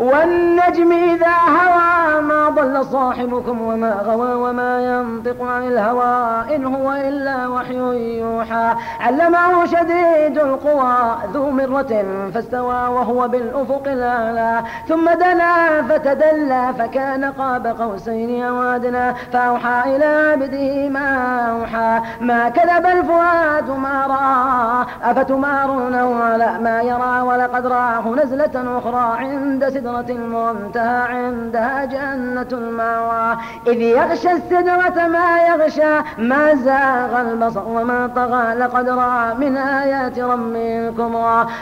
والنجم إذا هوى صاحبكم وما غوى وما ينطق عن الهوى إن هو إلا وحي يوحى. علمه شديد القوى ذو مرة فاستوى وهو بالأفق الأعلى. ثم دنا فتدلى فكان قاب قوسين أو أدنى فأوحى إلى عبده ما أوحى. ما كذب الفؤاد ما رأى. أفتمارونه على ما يرى؟ ولقد رآه نزلة أخرى عند سدرة المنتهى. عندها جنة المأوى إذ يغشى السدرة ما يغشى ما زاغ البصر وما طغى. لقد رأى من آيات ربكم.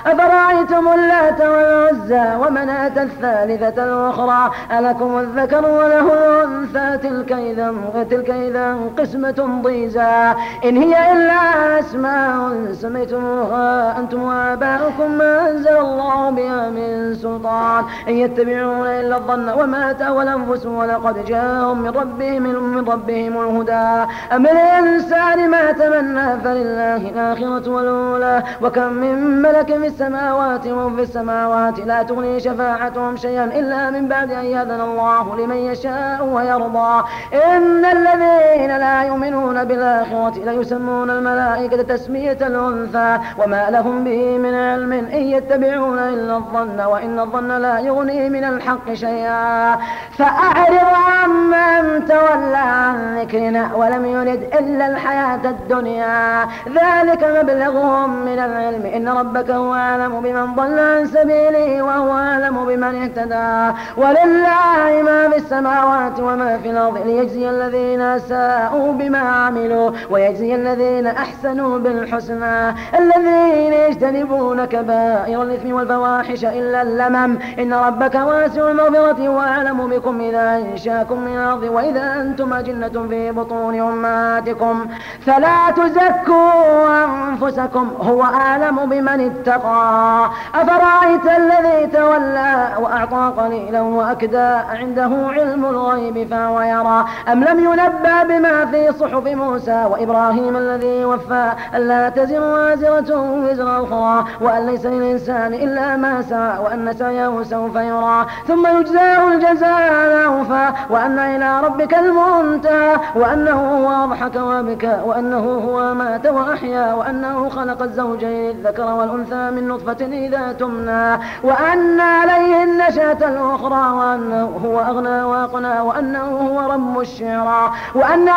أفرأيتم اللات والعزى ومناة الثالثة الأخرى؟ ألكم الذكر وله الأنثى تلك إذا تلك إذا قسمة ضيزى. إن هي إلا أسماء سميتموها أنتم وآباؤكم ما أنزل الله بها من سلطان. إن يتبعون إلا الظن وما تهوى الأنفس ولقد جاءهم من ربهم من ربهم الهدى. أم الإنسان ما تمنى فلله الآخرة والأولى. وكم من ملك في السماوات وهم في السماوات. لا تغني شفاعتهم شيئا إلا من بعد أن يأذن الله لمن يشاء ويرضى. إن الذين لا يؤمنون بالآخرة ليسمون الملائكة تسمية الأنثى. وما لهم به من علم إن يتبعون إلا الظن. وإن الظن لا يغني من الحق شيئا. فأعرض عمن تولى عن ذكرنا ولم يرد إلا الحياة الدنيا. ذلك مبلغهم من العلم. إن ربك هو أعلم بمن ضل عن سبيله وهو أعلم بمن اهتدى. ولله ما في السماوات وما في الأرض. ليجزي الذين ساءوا بما عملوا ويجزي الذين أحسنوا بالحسنى. الذين يجتنبون كبائر الإثم والفواحش إلا اللمم. إن ربك واسع المغفرة وأعلم بكم إذا أنشأكم من الأرض وإذا أنتم أجنة في بطون أمهاتكم فلا تزكوا أنفسكم هو أعلم بمن اتقى. أفرأيت الذي تولى وأعطى قليلا وأكدى عنده علم الغيب فهو يرى. أم لم ينبأ بما في صحف موسى وإبراهيم الذي وفى؟ ألا تزر وازرة وزر أخرى وأن ليس للإنسان إلا ما سعى وأن سعيه سوف يرى. ثم يجزاه الجزاء الأوفى وأن إلى ربك المنتهى وأنه هو أضحك وبكى وأنه هو مات وأحيا وأنه خلق الزوجين الذكر والأنثى من نطفة إذا تمنى وأن عليه النشأة الأخرى وأنه هو أغنى وأقنى وأنه هو رب الشعرى وأنه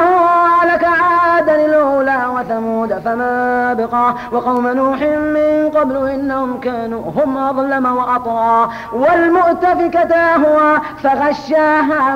لك عادا الأولى وثمود فما بقى؟ وقوم نوح من قبل إنهم كانوا هم أظلم وأطغى والمؤتفكة هو فغشاها